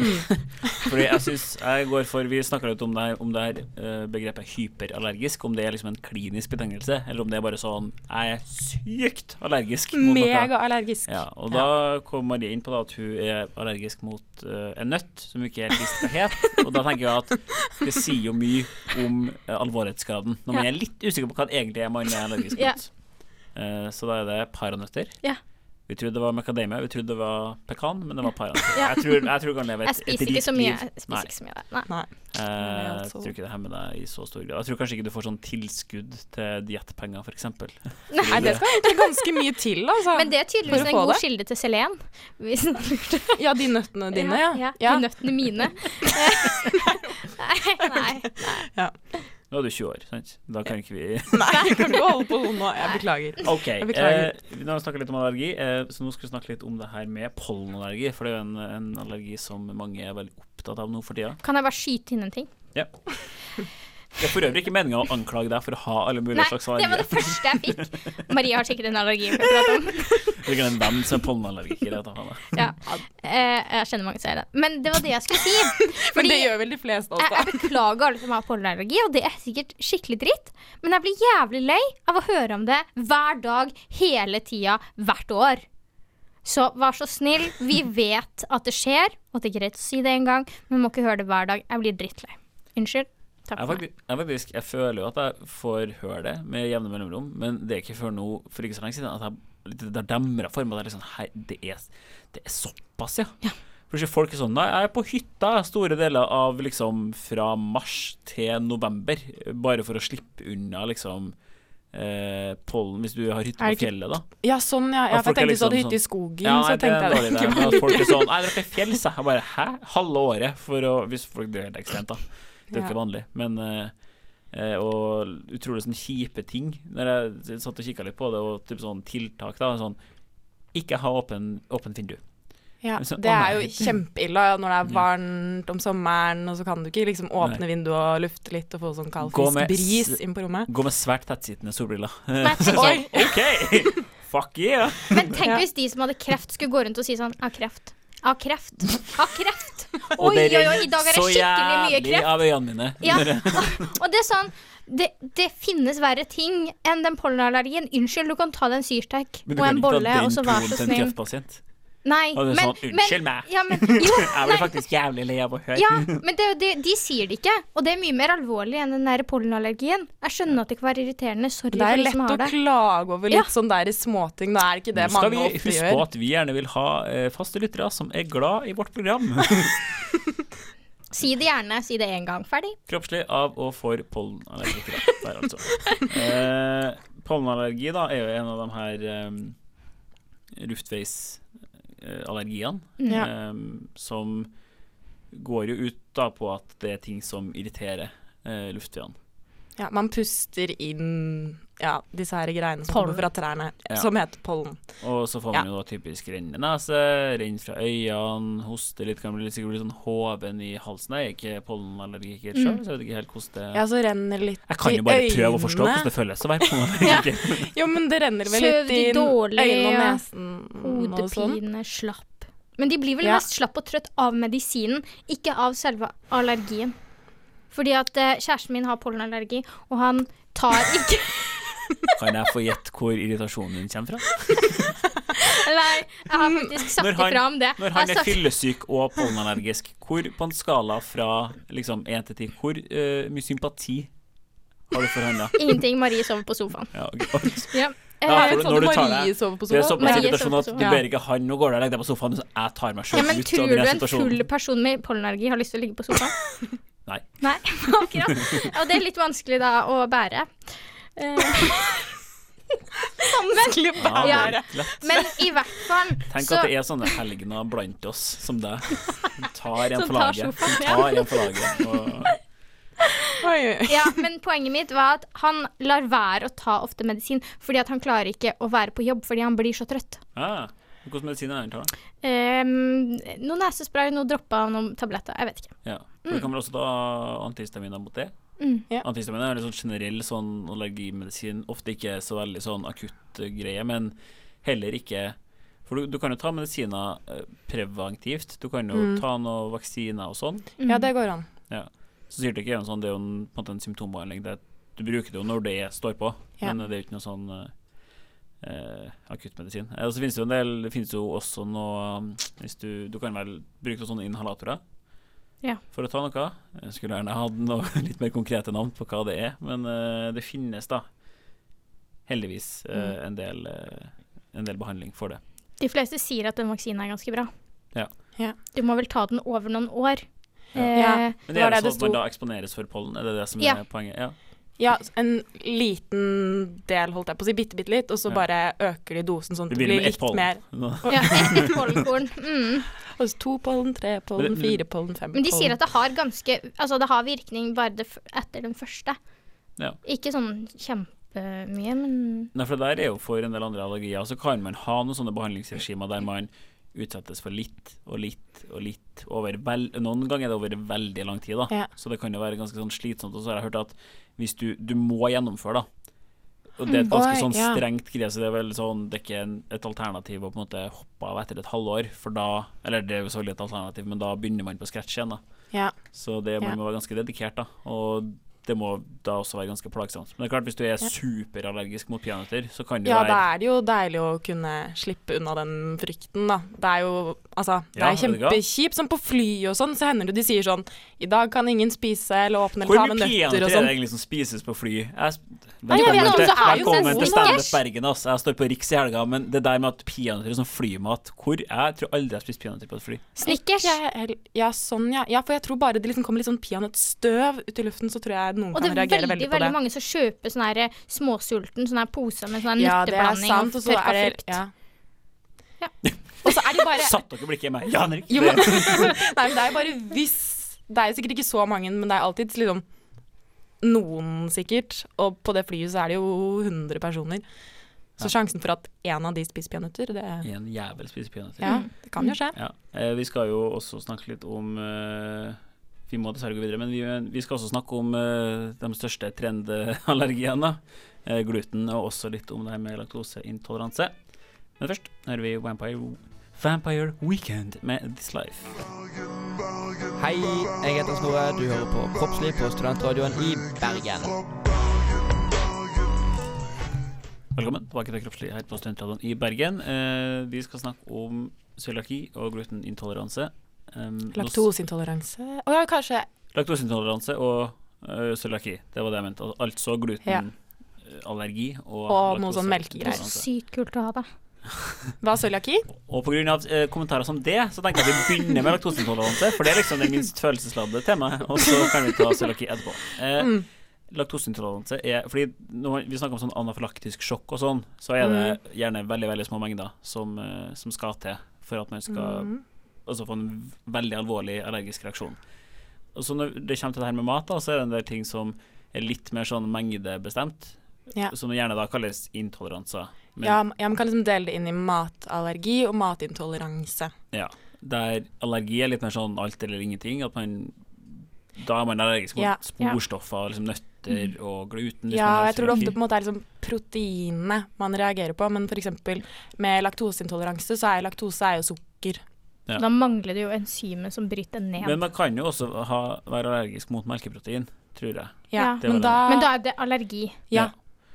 (laughs) Fordi jeg synes jeg går for Vi snakka litt om det her, om det her eh, begrepet hyperallergisk. Om det er liksom en klinisk betegnelse, eller om det er bare sånn Jeg er sykt allergisk. Megaallergisk. Ja, og da kom Marie inn på da, at hun er allergisk mot uh, en nøtt som hun ikke helt visste hva het. Og da tenker jeg at det sier jo mye om uh, alvorlighetsgraden, når man Ja. er litt usikker på hva det egentlig er man er allergisk Ja. mot. Eh, så da er det paranøtter. Ja. Vi trodde det var macadamia, vi trodde det var pekan, men det var. (laughs) Ja. Jeg, tror, jeg tror kan leve Jeg et, et spiser ikke rikt så mye. liv. Jeg spiser ikke så mye. Nei. Nei. Eh, jeg altså- tror ikke det hemmer deg i så stor grad. Jeg tror kanskje ikke du får sånn tilskudd til diettpenger, f.eks. (laughs) Nei, det skal egentlig ganske mye til, altså. Men det er tydeligvis en god det. kilde til selen. Hvis noen lurte. (laughs) Ja, de nøttene dine, ja. ja. ja. De nøttene mine. nei, nei. Nå er du 20 år, sant? Da kan ikke vi (laughs) Nei, kan du holde på sånn nå. Jeg beklager. OK. Jeg beklager. Eh, nå har vi litt om allergi, eh, så nå skal vi snakke litt om det her med pollenallergi. For det er jo en, en allergi som mange er veldig opptatt av nå for tida. Kan jeg bare skyte inn en ting? Ja. (laughs) Det er for øvrig ikke meninga å anklage deg for å ha alle mulige Nei, slags det var det første jeg fikk. Maria har sikkert en allergi. vi prater prate om. (laughs) Det er ikke en venn som er pollenallergiker. Ja. Eh, jeg kjenner mange som er det. Men det var det jeg skulle si. (laughs) Fordi det gjør vel de fleste også. jeg, jeg beklager alle som har pollenallergi, og det er sikkert skikkelig dritt. Men jeg blir jævlig lei av å høre om det hver dag, hele tida, hvert år. Så vær så snill, vi (laughs) vet at det skjer, og det er greit å si det en gang, men vi må ikke høre det hver dag. Jeg blir drittlei. Unnskyld. Takk Jeg, for meg. jeg, faktisk, jeg føler jo at jeg får høre det med jevne mellomrom, men det er ikke før nå, for ikke så lenge siden, at jeg det demra for meg. at Det er liksom, hei, det er, det er såpass, ja. Ja. Plutselig folk er sånn Nei, jeg er på hytta store deler av liksom fra mars til november, bare for å slippe unna liksom eh, pollen hvis du har hytte på fjellet, da. Ja, sånn, ja. Ja, ja for jeg tenkte liksom, du hadde hytte i sånn- skogen, Ja, så nei, så tenkte jeg det. ikke folk er (laughs) sånn Nei, dere er fjells, jeg. Jeg bare Hæ? Halve året? For å Hvis folk er helt ekstremt, da. Det er jo Ja. ikke vanlig. Men eh, eh, Og utrolig sånn kjipe ting. Når jeg satt og kikka litt på det, og typ sånn tiltak, da. Sånn Ikke ha åpen, åpent vindu. Ja, Så- det er jo kjempeille når det er varmt om sommeren, og så kan du ikke liksom åpne vinduet og lufte litt og få sånn kald, bris inn på rommet. Gå med svært tettsittende solbriller. (laughs) Men sånn, OK! (laughs) Fuck yeah! men tenk hvis de som hadde kreft, skulle gå rundt og si sånn Jeg har kreft. Har kreft. Av kreft. (laughs) Oi, oi, oi, i dag er det skikkelig mye kreft. av øynene mine. Ja. Og det er sånn det, det finnes verre ting enn den pollenallergien. Unnskyld, du kan ta deg en syrtek og en bolle, og så vær så snill. Nei, Og det er men, sånn, unnskyld meg. Ja, men, jo, (laughs) Jeg blir faktisk jævlig lei av å høre. ja, men det, det, de sier det ikke. Og det er mye mer alvorlig enn den der pollenallergien. Jeg skjønner at det kan være irriterende. Sorry Det er lett som å det. klage over litt Ja. sånn der i småting. Da er ikke det Nå skal vi huske på at vi gjerne vil ha eh, faste lyttere som er glad i vårt program. (laughs) Si det gjerne. Si det én gang. Ferdig. Kroppslig av og for pollenallergikere. Der, altså. Eh, pollenallergi da er jo en av de her um, luftveisallergiene Ja. um, som går jo ut da på at det er ting som irriterer uh, luftveiene. Ja, man puster inn ja, disse her greiene som Pollen. kommer fra trærne, Ja. som heter pollen. Og så får man jo da typisk rennende nese, renn fra øynene, hoste litt, kan bli litt, sikkert bli sånn hoven i halsen. Jeg er ikke pollenallergiker sjøl, så jeg vet ikke helt hvordan det Ja, så renner litt i øynene. Jeg kan jo bare prøve å forstå hvordan det føles å være (laughs) pollenallergiker. Jo, men det renner vel litt i øynene og ja. nesen og sånn. Hodepine, slapp. Men de blir vel Ja. mest slapp og trøtt av medisinen, ikke av selve allergien. Fordi at eh, kjæresten min har pollenallergi, og han tar (laughs) ikke Kan jeg få gjette hvor irritasjonen din kommer fra? (laughs) Nei, jeg har faktisk sagt han- ifra om det. Når han er sagt- fyllesyk og pollenallergisk, hvor på en skala fra liksom 1 til 10, hvor uh, mye sympati har du for han da? Ingenting. Marie sover på sofaen. Ja, okay. Ja. Ja, Eh, for når du tar deg- Det er såpass irritasjon at du ber ikke han nå går du og legger deg på sofaen, så jeg tar meg ja, sjøl men ut tror du en full person med pollenallergi har lyst til å ligge på sofaen? (laughs) Nei. Nei, (laughs) akkurat. Og det er litt vanskelig da å bære. Eh, (laughs) Vanskelig å bære. Ja. men i hvert fall Tenk så at det er sånne helgener blant oss som deg. (laughs) Som tar en for tar laget. Som tar en for laget. Og. Ja, men poenget mitt var at han lar være å ta ofte medisin fordi at han klarer ikke å være på jobb fordi han blir så trøtt. ah, Hvilken medisin er det han tar? Um, noe nesespray, noe dropper, noen tabletter. Jeg vet ikke. Ja. For Du kan vel også ta antihistaminer mot det? Mm. Ja. Antihistaminer er en sånn generell sånn allergimedisin. Ofte ikke så veldig sånn akutt eh, greie, men heller ikke For du, du kan jo ta medisiner eh, preventivt. Du kan jo Mm. ta noen vaksiner og sånn. Ja, det går an. Så sier det ikke en sånn, det er jo en, på en måte en symptombehandling. Det, du bruker det jo når det står på, Ja. men det er jo ikke noe sånn eh, eh, akuttmedisin. Eh, og så finnes det jo en del Det finnes jo også noe um, Hvis du Du kan vel bruke noen sånne inhalatorer Ja. for å ta noe. Jeg skulle gjerne hatt noe (laughs) litt mer konkrete navn på hva det er, men uh, det finnes da heldigvis uh, Mm. en, del, uh, en del behandling for det. De fleste sier at den vaksinen er ganske bra. Ja. Ja. Du må vel ta den over noen år. Ja. Eh, Ja. Men Det er det det det sånn at man da eksponeres for pollen? Er det det som Ja. er poenget? Ja. Ja, en liten del, holdt jeg på å si, bitte, bitte litt, og så Ja. bare øker de dosen sånn at det blir litt pollen. mer. Ja, ett et pollenkorn. Mm. Og så to pollen, tre pollen, fire pollen, fem Men de sier at det har ganske Altså det har virkning bare det, f- etter den første. Ja. Ikke sånn kjempemye, men Nei, for det der er jo for en del andre allergier. Så kan man ha noen sånne behandlingsregimer der man utsettes for litt og litt og litt over vel, Noen ganger er det over veldig lang tid, da. Ja. Så det kan jo være ganske sånn slitsomt. Og så har jeg hørt at hvis du, du må gjennomføre, da. Og det er et ganske sånn strengt greie, så det er vel sånn Det er ikke et alternativ å på en måte hoppe av etter et halvår, for da Eller det er jo selvfølgelig et alternativ, men da begynner man på scratch igjen, da. Ja. Så det, man må være ganske dedikert, da. Og det må da også være ganske plagsomt. Men det er klart, hvis du er Ja. superallergisk mot peanøtter, så kan det Ja, være Ja, da er det jo deilig å kunne slippe unna den frykten, da. Det er jo altså, det Ja, er kjempekjipt. Som på fly og sånn, så hender det de sier sånn I dag kan ingen spise eller åpne eller ta med nøtter og peanøtter og er det sånn. egentlig som spises på fly? Jeg, velkommen vet til, er jo velkommen til. Standup Bergen. Altså. Jeg står på Riks i helga, men det der med at peanøtter er sånn flymat hvor Jeg tror aldri jeg har spist peanøtter på et fly. Snickers. Ja, ja, sånn, ja. ja. For jeg tror bare det liksom kommer litt sånn peanøttstøv ut i luften, så tror jeg noen Og det kan er reagere veldig veldig på veldig det. mange som kjøper sånne her eh, småsulten sånne her poser med sånn Ja, det er nøtteblanding sant. og Og så tørka er det frukt. ja. Ja. Og så er det bare (laughs) Satt dere blikket i meg? Ja, Henrik. Jo, men, (laughs) nei, men det er bare hvis Det er sikkert ikke så mange, men det er alltid liksom noen, sikkert. Og på det flyet så er det jo 100 personer. Så sjansen for at én av de spiser peanøtter, det, En jævel spiser peanøtter. ja, det kan jo skje. Ja. Eh, vi skal jo også snakke litt om eh, Vi må dessverre gå videre, men vi, vi skal også snakke om uh, de største trendallergiene. Uh, gluten, og også litt om det her med laktoseintoleranse. Men først hører vi Vampire, Vampire Weekend med This Life. Hei, jeg heter Snorre. Du hører på Kroppslig på Studentradioen i Bergen. Velkommen tilbake til Kroppslig her på Studentradioen i Bergen. Uh, vi skal snakke om cøliaki og glutenintoleranse. Um, Laktoseintoleranse Å ja, kanskje Laktoseintoleranse og uh, cøliaki. Det var det jeg mente. Altså Altså Ja. glutenallergi og, Og noe sånn Det er melkegreier. sykt kult å ha det. (laughs) Hva er cøliaki? Og av eh, kommentarer som det, så tenker jeg at vi begynner med laktoseintoleranse, for det er liksom det minst følelsesladde temaet, og så kan vi ta cøliaki etterpå. Eh, Mm. Laktoseintoleranse er Fordi når vi snakker om sånn anafylaktisk sjokk og sånn, så er det Mm. gjerne veldig veldig små mengder som, eh, som skal til for at man skal Mm. Altså få en veldig alvorlig allergisk reaksjon. Og så når det kommer til det her med mat, da, så er det en del ting som er litt mer sånn mengdebestemt, Ja. som gjerne da kalles intoleranser. Ja, ja, man kan liksom dele det inn i matallergi og matintoleranse. Ja, der allergi er litt mer sånn alt eller ingenting. At man Da er man allergisk mot Ja, ja. sporstoffer, liksom nøtter og gluten. Liksom Ja, jeg tror det ofte på en måte er liksom proteinene man reagerer på, men f.eks. med laktoseintoleranse så er laktose er jo sukker. Ja. Da mangler det jo enzymet som bryter ned. Men man kan jo også ha, være allergisk mot melkeprotein, tror jeg. Ja, men da, Men da er det allergi. Ja.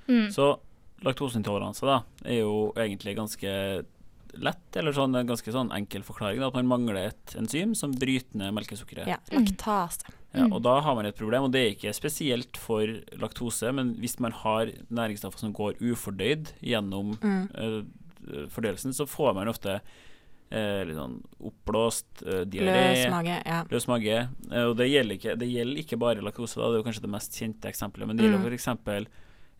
Mm. Så laktoseintoleranse da, er jo egentlig ganske lett, eller sånn, en ganske sånn enkel forklaring. Da, at man mangler et enzym som bryter ned melkesukkeret. ja, laktase. Ja, Mm. og da har man et problem, og det er ikke spesielt for laktose, men hvis man har næringsstoffer som går ufordøyd gjennom Mm. uh, fordøyelsen, så får man ofte eh, litt sånn oppblåst uh, Løs mage. Ja. løs mage. Eh, og det gjelder, ikke, det gjelder ikke bare lakose, da, det er jo kanskje det mest kjente eksempelet, men det gjelder Mm. f.eks.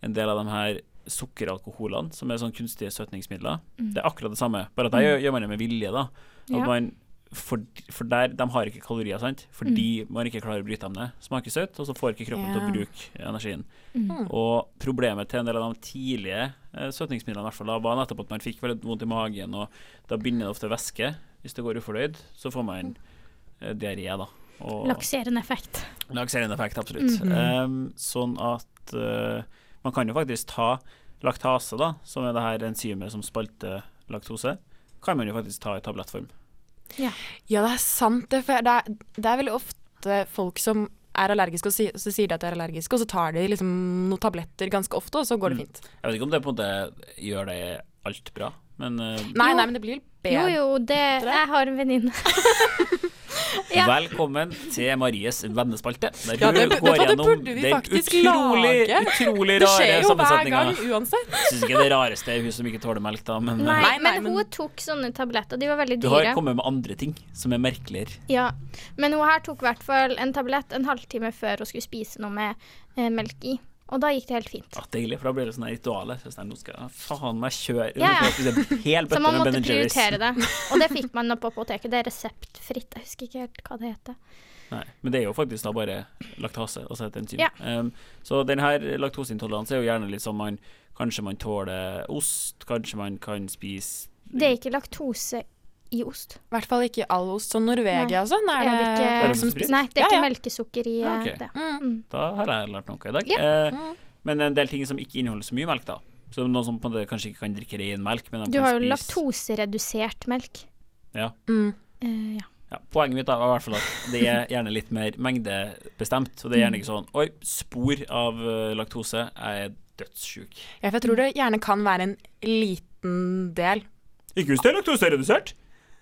en del av de her sukkeralkoholene, som er sånn kunstige søtningsmidler. Mm. Det er akkurat det samme, bare at der gjør, gjør man det med vilje. da At Ja. man, for, for der, de har ikke kalorier, sant? fordi man ikke klarer å bryte dem ned. Smaker søtt, og så får ikke kroppen til å bruke energien. Mm. Og problemet til en del av de tidlige eh, søtningsmidlene i hvert fall, da, var nettopp at man fikk veldig vondt i magen, og da begynner det ofte væske. Hvis det går ufordøyd, så får man eh, diaré, da. Og Lakserende effekt. lakserende effekt, absolutt. Mm -hmm. um, sånn at uh, man kan jo faktisk ta laktase, da, som er det her enzymet som spalter laktose, kan man jo faktisk ta i tablettform. Ja, det er sant. Det, for det, er, det er veldig ofte folk som er allergiske, og si, så sier de at de er allergiske, og så tar de liksom noen tabletter ganske ofte, og så går det Mm. fint. Jeg vet ikke om det på en måte gjør det alt bra, men uh, Nei, Jo. nei, men det blir Jo, bedre. jo, det Jeg har en venninne. (laughs) Ja. velkommen til Maries vennespalte. Der Ja, det, går det gjennom burde vi den faktisk utrolig, lage. utrolig Det skjer jo hver gang uansett. Syns ikke det rareste er hun som ikke tåler melk, da, men eh, Nei, Nei, nei, men men- hun tok sånne tabletter. De var veldig du har kommet med andre ting som er merkeligere. Ja, Men hun her tok i hvert fall en tablett en halvtime før hun skulle spise noe med eh, melk i. Og da gikk det helt fint. Ja, deilig, for da blir det sånn ritualer. Så sånn, nå skal jeg faen meg kjøre Ja, ja. Så man måtte prioritere det. Og det fikk man på apoteket. Det er reseptfritt. Jeg husker ikke helt hva det heter. Nei, men det er jo faktisk da bare laktase, altså et enzym. Ja. Um, så denne laktoseintoleransen er jo gjerne litt sånn man Kanskje man tåler ost, kanskje man kan spise Det er ikke laktose i ost. I hvert fall ikke i all ost. Sånn Norvegia og sånn, er Er det, ikke- Er det spiser? Nei, det er ikke ja. melkesukker i Ja, eh, det. Mm. Mm. Da har jeg lært noe i dag. Ja. Eh, Mm. men en del ting som ikke inneholder så mye melk, da. Så noen som kanskje ikke kan drikke ren melk, men de Du kan har jo spise laktoseredusert melk. Mm. Eh, ja. ja, Poenget mitt da, i hvert fall at det er gjerne litt mer mengdebestemt. Og det er gjerne ikke sånn Oi, spor av eh, laktose, jeg er dødssjuk. Ja, for jeg tror det gjerne kan være en liten del. Ikke hvis det er laktoseredusert!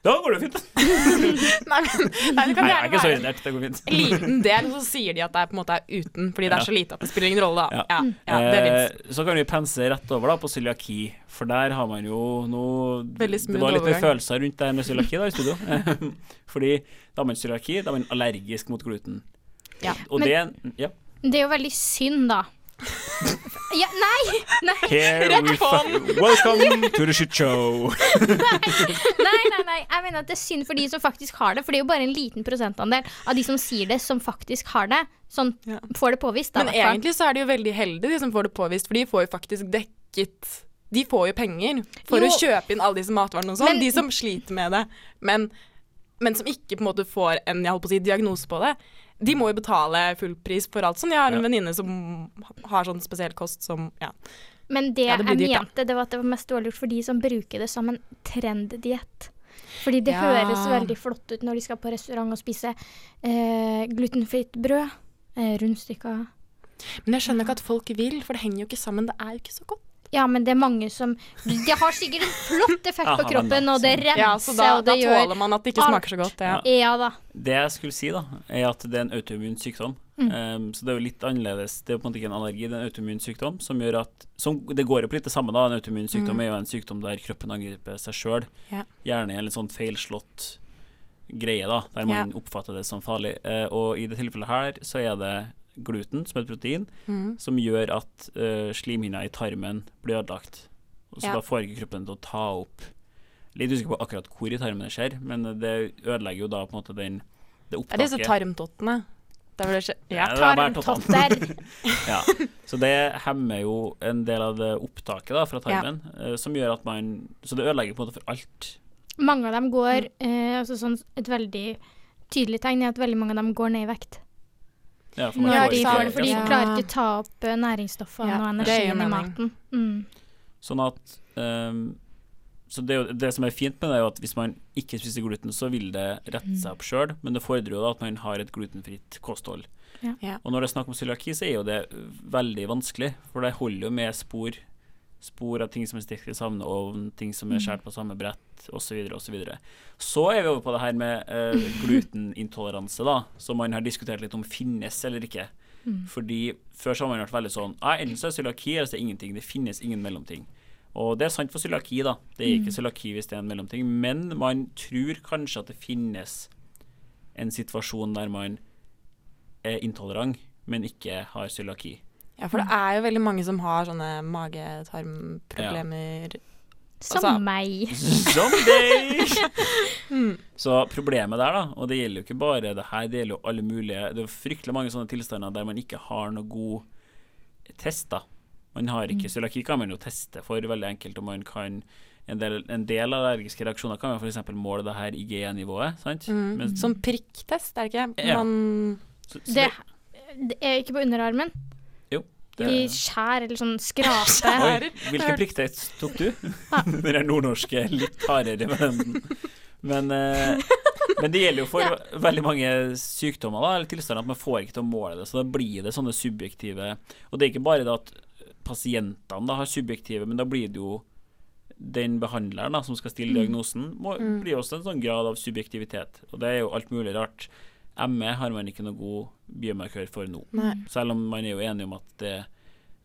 Da går det fint. (laughs) Nei, men, nei, det kan Nei, jeg er ikke så irritert. Det går fint. en liten del, så sier de at det er på en måte er uten, fordi det er så lite at det spiller ingen rolle, da. Ja. Ja, ja, det. Eh, så kan vi pense rett over da på cøliaki, for der har man jo noe Veldig smooth Det var litt overgang. følelser rundt det her med cøliaki da i studio. (laughs) Fordi da har man cøliaki, da er man allergisk mot gluten. Ja. Og Men- det ja. Det er jo veldig synd, da. Ja, nei! Nei, Here we fuck- Welcome to the shit show. nei, nei, nei. Jeg mener at det er synd for de som faktisk har det. For det er jo bare en liten prosentandel av de som sier det, som faktisk har det. Sånn Ja. får det påvist. Da, Men egentlig så er de jo veldig heldige, de som får det påvist, for de får jo faktisk dekket De får jo penger for Jo. å kjøpe inn alle disse matvarene og sånn. De som sliter med det, men, men som ikke på en måte får en jeg holdt på å si, diagnose på det, de må jo betale full pris for alt sånn. Jeg har en Ja. venninne som har sånn spesiell kost som Ja. Men det, Ja, det jeg dyrt, mente, det var at det var mest dårlig gjort for de som bruker det som en trenddiett. Fordi det Ja. høres veldig flott ut når de skal på restaurant og spise eh, glutenfritt brød. Eh, rundstykker. Men jeg skjønner ikke at folk vil, for det henger jo ikke sammen. Det er jo ikke så godt. Ja, men det er mange som Det har sikkert en flott effekt på kroppen, da, og det renser, Ja, så da, og da det gjør tåler man at det ikke alt. smaker så godt. Ja. Ja da. Det jeg skulle si, da, er at det er en autoimmun sykdom. Mm. Um, så det er jo litt annerledes. Det er på en måte ikke en allergi, det er en autoimmun sykdom som gjør at som, Det går jo på litt det samme, da. En autoimmun sykdom Mm. er jo en sykdom der kroppen angriper seg sjøl. Ja. Gjerne i en litt sånn feilslått greie, da, der man oppfatter det som farlig. Uh, og i det tilfellet her så er det gluten, som er et protein, Mm. som gjør at uh, slimhinna i tarmen blir ødelagt. Og så Ja. da får ikke kroppen til å ta opp Litt usikker på akkurat hvor i tarmen det skjer, men det ødelegger jo da på en måte den det Det er disse opptaket. tarmtottene. Det Ja. Ja, det bare Tarmtotter. (laughs) Ja. Så det hemmer jo en del av det opptaket da, fra tarmen, ja. som gjør at man Så det ødelegger på en måte for alt. Mange av dem går eh, altså sånn, Et veldig tydelig tegn er at veldig mange av dem går ned i vekt. Ja, for man de får det, for de klarer ikke ta opp eh, næringsstoffene Ja, og energien i maten. Mm. Sånn at um, Så det, jo- det som er fint med det, er jo at hvis man ikke spiser gluten, så vil det rette seg opp sjøl, men det fordrer jo da at man har et glutenfritt kosthold. Ja. Ja. Og når det er snakk om cøliaki, så er jo det veldig vanskelig, for det holder jo med spor. Spor av ting som er stekt i samme ovn, ting som er skåret på samme brett, osv. osv. Så, så er vi over på det her med eh, (laughs) glutenintoleranse, da, som man har diskutert litt om finnes eller ikke. Fordi Før så har man vært veldig sånn Nei, enten så er cøliaki, eller så er det ingenting. Det finnes ingen mellomting. Og det er sant for cøliaki, da. Det er ikke cøliaki hvis det er en mellomting. Men man tror kanskje at det finnes en situasjon der man er intolerant, men ikke har cøliaki. Ja, for det er jo veldig mange som har sånne mage-tarmproblemer. Som Altså- meg. Som (laughs) Mm. Så problemet der, da, og det gjelder jo ikke bare det her, det gjelder jo alle mulige Det er fryktelig mange sånne tilstander der man ikke har noe god test, da. Man har ikke Cøliaki kan man jo teste for veldig enkelt, og man kan en del, en del allergiske reaksjoner kan man f.eks. måle det her IGE-nivået, sant? Mm. Men- Sånn prikktest, er det ikke? Ja. Man så, så Det, det er ikke på underarmen. Det, De skjær eller sånn skraper. Oi, hvilken plikttest tok du? (laughs) Den er nordnorske, litt hardere men. Men, eh, men det gjelder jo for veldig mange sykdommer da, eller tilstander at man får ikke til å måle det. Så da blir det sånne subjektive Og det er ikke bare det at pasientene da har subjektive, men da blir det jo den behandleren da, som skal stille diagnosen, må, blir også en sånn grad av subjektivitet. Og det er jo alt mulig rart. ME har man ikke noe god biomarkør for nå. Nei. Selv om man er jo enig om at det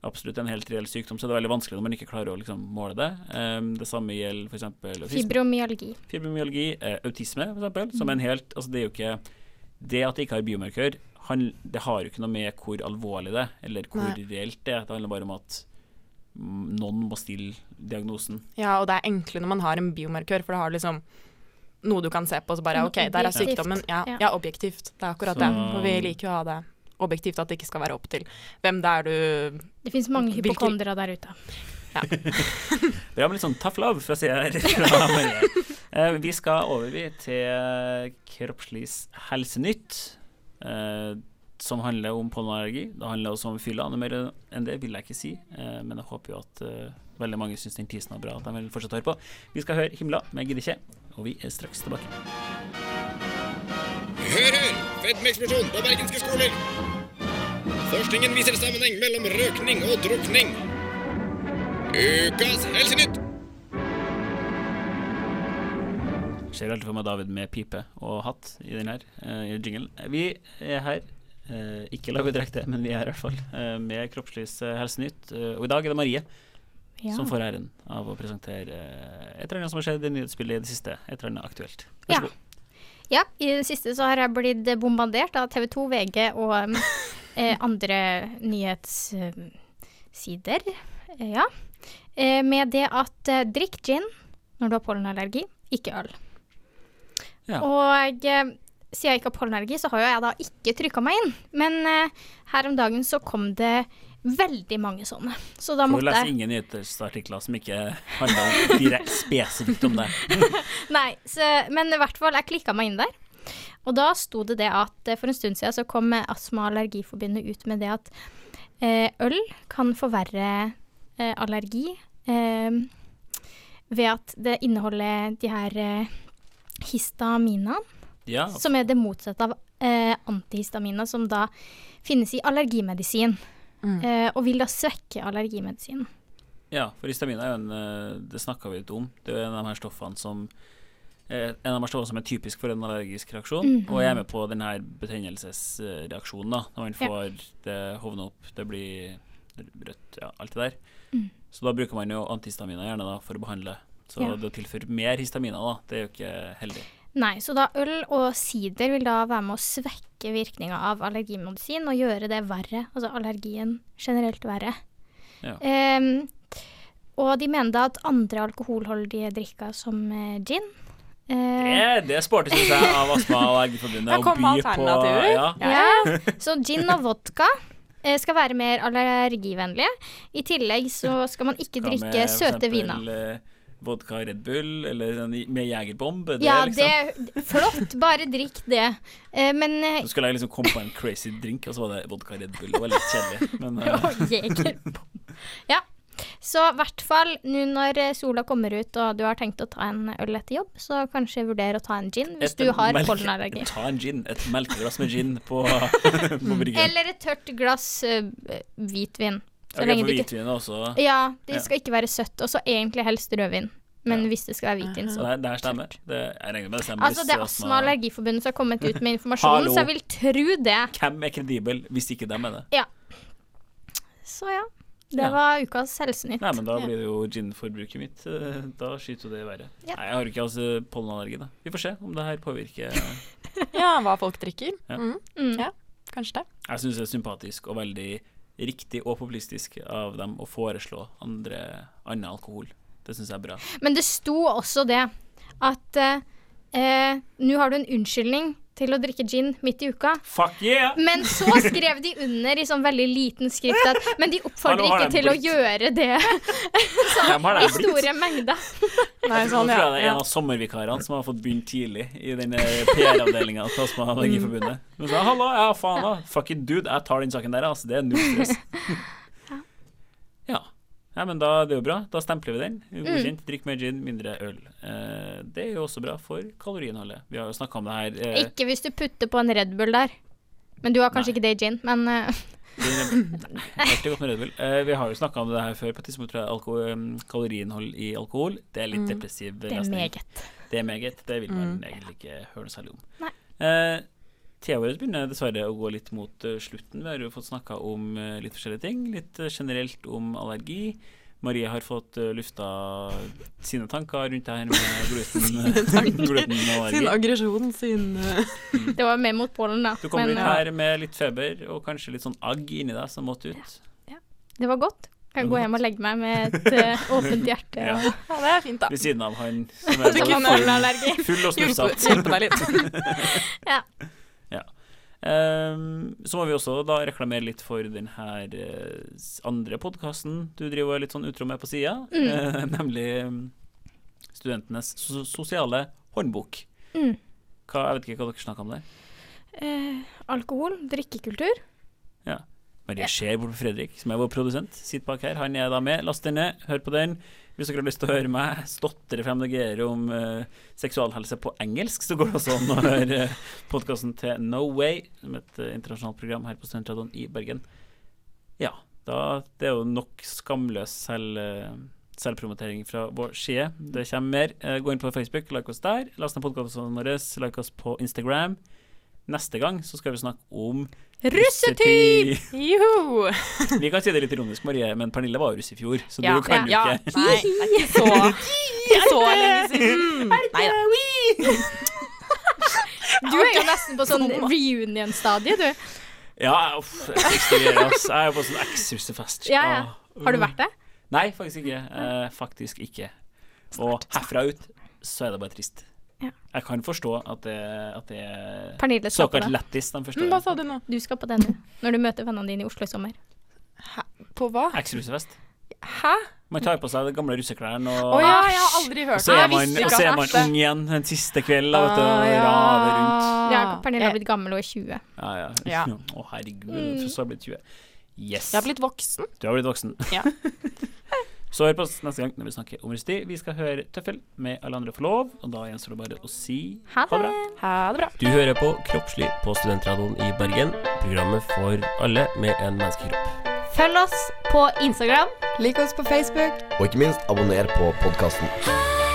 absolutt en helt reell sykdom, så er det veldig vanskelig når man ikke klarer å liksom, måle det. Um, det samme gjelder f.eks. Fibromyalgi. fibromyalgi, eh, autisme, eksempel, som en helt Altså, det er jo ikke Det at det ikke har biomarkør, han, det har jo ikke noe med hvor alvorlig det er, eller hvor Nei. reelt det er. Det handler bare om at noen må stille diagnosen. Ja, og det er enklere når man har en biomarkør, for det har liksom noe du kan se på, så bare OK, der er sykdommen. Ja, Ja. objektivt. Det er akkurat Så- det. For vi liker jo å ha det objektivt, at det ikke skal være opp til hvem det er du Det fins mange hypokondere der ute. Ja. (laughs) Det med litt sånn tough love fra sida her. (laughs) Eh, vi skal over til kroppslys helsenytt, eh, som handler om pollenallergi. Det handler også om fylla. Noe mer enn det vil jeg ikke si, eh, men jeg håper jo at veldig mange syns den tisen er bra, at de vil fortsette å høre på. Vi skal høre Himla med Gidde ikke, og vi er straks tilbake. Hør, hør! Fedmeeksplosjon på bergenske skoler! Forskningen viser sammenheng mellom røkning og drukning. Ukas Helsenytt! Ser alltid for meg David med pipe og hatt i den her eh, i jinglen. Vi er her, eh, ikke live direkte, men vi er her i hvert fall, eh, med Kroppslivs eh, helsenytt. Eh, og i dag er det Marie Ja. som får æren av å presentere eh, et eller annet som har skjedd i nyhetsbildet i det siste. Et eller annet aktuelt. Vær Ja. god. Ja, i det siste så har jeg blitt bombardert av TV 2, VG og um, (laughs) eh, andre nyhetssider. Eh, ja. Eh, med det at eh, drikk gin når du har pollenallergi, ikke øl. Ja. Og eh, siden jeg ikke har pollenallergi, så har jo jeg da ikke trykka meg inn. Men her om dagen så kom det veldig mange sånne. Så da måtte jeg ingen nyhetsartikler som ikke handler direkte spesifikt om det. (laughs) Nei, så, men i hvert fall, jeg klikka meg inn der. Og da sto det det at eh, for en stund siden så kom Astma- og Allergiforbundet ut med det at eh, øl kan forverre eh, allergi eh, ved at det inneholder de her eh, histaminene, Ja, som er det motsatte av eh, antihistaminer, som da finnes i allergimedisin. Eh, og vil da svekke allergimedisinen. Ja, for histamin er jo en eh, Det snakka vi litt om. Det er jo en av de her stoffene som eh, En av de stoffene som er typisk for en allergisk reaksjon, Mhm. og er med på den her betennelsesreaksjonen. da Når man Ja. får det hovne opp, det blir rødt, ja, alt det der. Mm. Så da bruker man jo antihistaminer gjerne da for å behandle. Så Ja. det å tilføre mer histaminer da, det er jo ikke heldig. Nei, så da øl og sider vil da være med å svekke virkninga av allergimedisin og gjøre det verre, altså allergien generelt verre. Ja. Um, og de mener da at andre alkoholholdige drikker som eh, gin eh, Det, det er sporty, syns jeg, av Astma- og Allergiforbundet (laughs) Der kom by alternativer. ja, ja, Så gin og vodka eh, skal være mer allergivennlige. I tillegg så skal man ikke drikke søte viner. Vodka Red Bull, eller med Jegerbomb. Det, Ja, liksom. det Flott, bare drikk det. Uh, men eh, Så skulle liksom komme på en crazy drink, og så var det vodka Red Bull. Det var litt kjedelig. Men uh. (laughs) Og. Ja. Så i hvert fall nå når sola kommer ut og du har tenkt å ta en øl etter jobb, så kanskje vurdere å ta en gin hvis et du har pollenallergi. Ta en gin. Et melkeglass med gin på, (laughs) på bryggen. Eller et tørt glass uh, hvitvin. Så okay, lenge for hvitvin ikke også. Ja, det Ja. skal ikke være søtt. Og så egentlig helst rødvin. Men Ja. hvis det skal være hvitvin, Så så det, her stemmer. Det, jeg regner med det stemmer. Altså, det er astma- og Allergiforbundet som har kommet ut med (laughs) informasjonen, så jeg vil tro det. Hvem er kredibel hvis ikke dem er det? Så ja. Det Ja. var ukas helsenytt. Nei, men da blir det jo gin-forbruket mitt. eh, Da skyter jo det i været. Ja. Nei, jeg har ikke altså pollenallergi, da. Vi får se om det her påvirker (laughs) Ja, hva folk drikker. Ja. Mm, Mm. Ja. kanskje det. Jeg syns det er sympatisk og veldig riktig og populistisk av dem å foreslå andre annen alkohol. Det syns jeg er bra. Men det sto også det at eh, eh, nå har du en unnskyldning til å drikke gin midt i uka. Fuck yeah! Men så skrev de under i sånn veldig liten skrift at Men de oppfordrer Hallo, ikke til å gjøre det (laughs) sånn, i store mengder. Nei, sånn, ja. jeg tror det er en av sommervikarene som har fått begynt tidlig i den PR-avdelinga til Astma- og Allergiforbundet. Men så, Hallo, ja, faen da. Fucking dude, jeg tar den saken der, altså. Det er null stress. (laughs) Ja. Ja, men da det er jo bra. Da stempler vi den. Godkjent. Drikk mer gin, mindre øl. Eh, det er jo også bra for kaloriinnholdet. Vi har jo snakka om det her. Eh, Ikke hvis du putter på en Red Bull der. Men du har kanskje ikke det i gin, men eh, (laughs) (laughs) Nei, godt med Red Bull. Eh, vi har jo snakka om det her før på et tidspunkt, tror jeg. Alko um, kaloriinnhold i alkohol. Det er litt depressiv det er meget. Det er meget. Det vil man egentlig ikke høre noe særlig om. Nei. Tida vår begynner dessverre å gå litt mot eh, slutten. Vi har jo fått snakka om eh, litt forskjellige ting. Litt eh, generelt om allergi. Marie har fått lufta sine tanker rundt det her med (laughs) gluten, gluten og Sin aggresjon, sin Det var mer mot pollen, da. Du kom Men inn her med litt feber og kanskje litt sånn agg inni deg som måtte ut. det var godt. Kan gå hjem og legge meg med et uh, (laughs) åpent hjerte. Ja. Ja, det er fint, da. Ved siden av han som er full og snufsete. hjelpe deg litt. (laughs) Ja. Ehm, så må vi også da reklamere litt for den her eh, andre podkasten du driver er litt sånn utro med på sida, mm. (laughs) nemlig mm, Studentenes sosiale håndbok. Mm. Hva, jeg vet ikke hva dere snakker om der. Eh, alkohol, drikkekultur. Ja. Maria Skjer bort på Fredrik, som er vår produsent, sitter bak her. Han er da med. Last den ned, hør på den. Hvis dere har lyst til å høre meg stotre frem noe om uh, seksualhelse på engelsk, så går det også an å høre uh, podkasten til No Way, som et uh, internasjonalt program her på Studentradioen i Bergen. Ja, da, det er jo nok skamløs selv, eh, selvpromotering fra vår side. Det kommer mer. Eh, gå inn på Facebook, like oss der. Last ned podkastene våre, like oss på Instagram. Neste gang så skal vi snakke om Russetid! Juhu! (laughs) Vi kan si det litt ironisk, Marie, men Pernille var jo russ i fjor, så Ja, du kan jo ja. ikke Nei, det er ikke så, ikke så lenge siden. Nei da. Du er jo nesten på sånn reunion-stadie, du. Ja, uff, jeg ekskluderer, ass. Jeg er jo på sånn eks-russefest. Ja, ja. Har du vært det? Nei, faktisk ikke. Eh, faktisk ikke. Og herfra ut så er det bare trist. Ja. Jeg kan forstå at det, at det er Pernille såkalt det. lættis første hva sa du nå? Du skal på denne. Når du møter vennene dine i Oslo i sommer. På hva? Eks-russefest. Hæ? Man tar på seg de gamle russeklærne, og, oh, ja, jeg har aldri og hørt så det. er man, og så er man ung igjen en siste kveld og, Ah, og ja. raver rundt. Ja, Pernille har blitt gammel og er 20. Ja, ja. Ja. (laughs) Å, herregud, så har jeg blitt 20. Yes. Jeg har blitt voksen. Du har blitt voksen. Ja. (laughs) Så hør på oss neste gang når vi snakker om russetid. Vi skal høre Tøffel med Alle andre får lov, og da gjenstår det bare å si Ha det. bra. Ha det bra. Du hører på Kroppslig på Studentradioen i Bergen. Programmet for alle med en menneskekropp. Følg oss på Instagram. Lik oss på Facebook. Og ikke minst, abonner på podkasten. Ha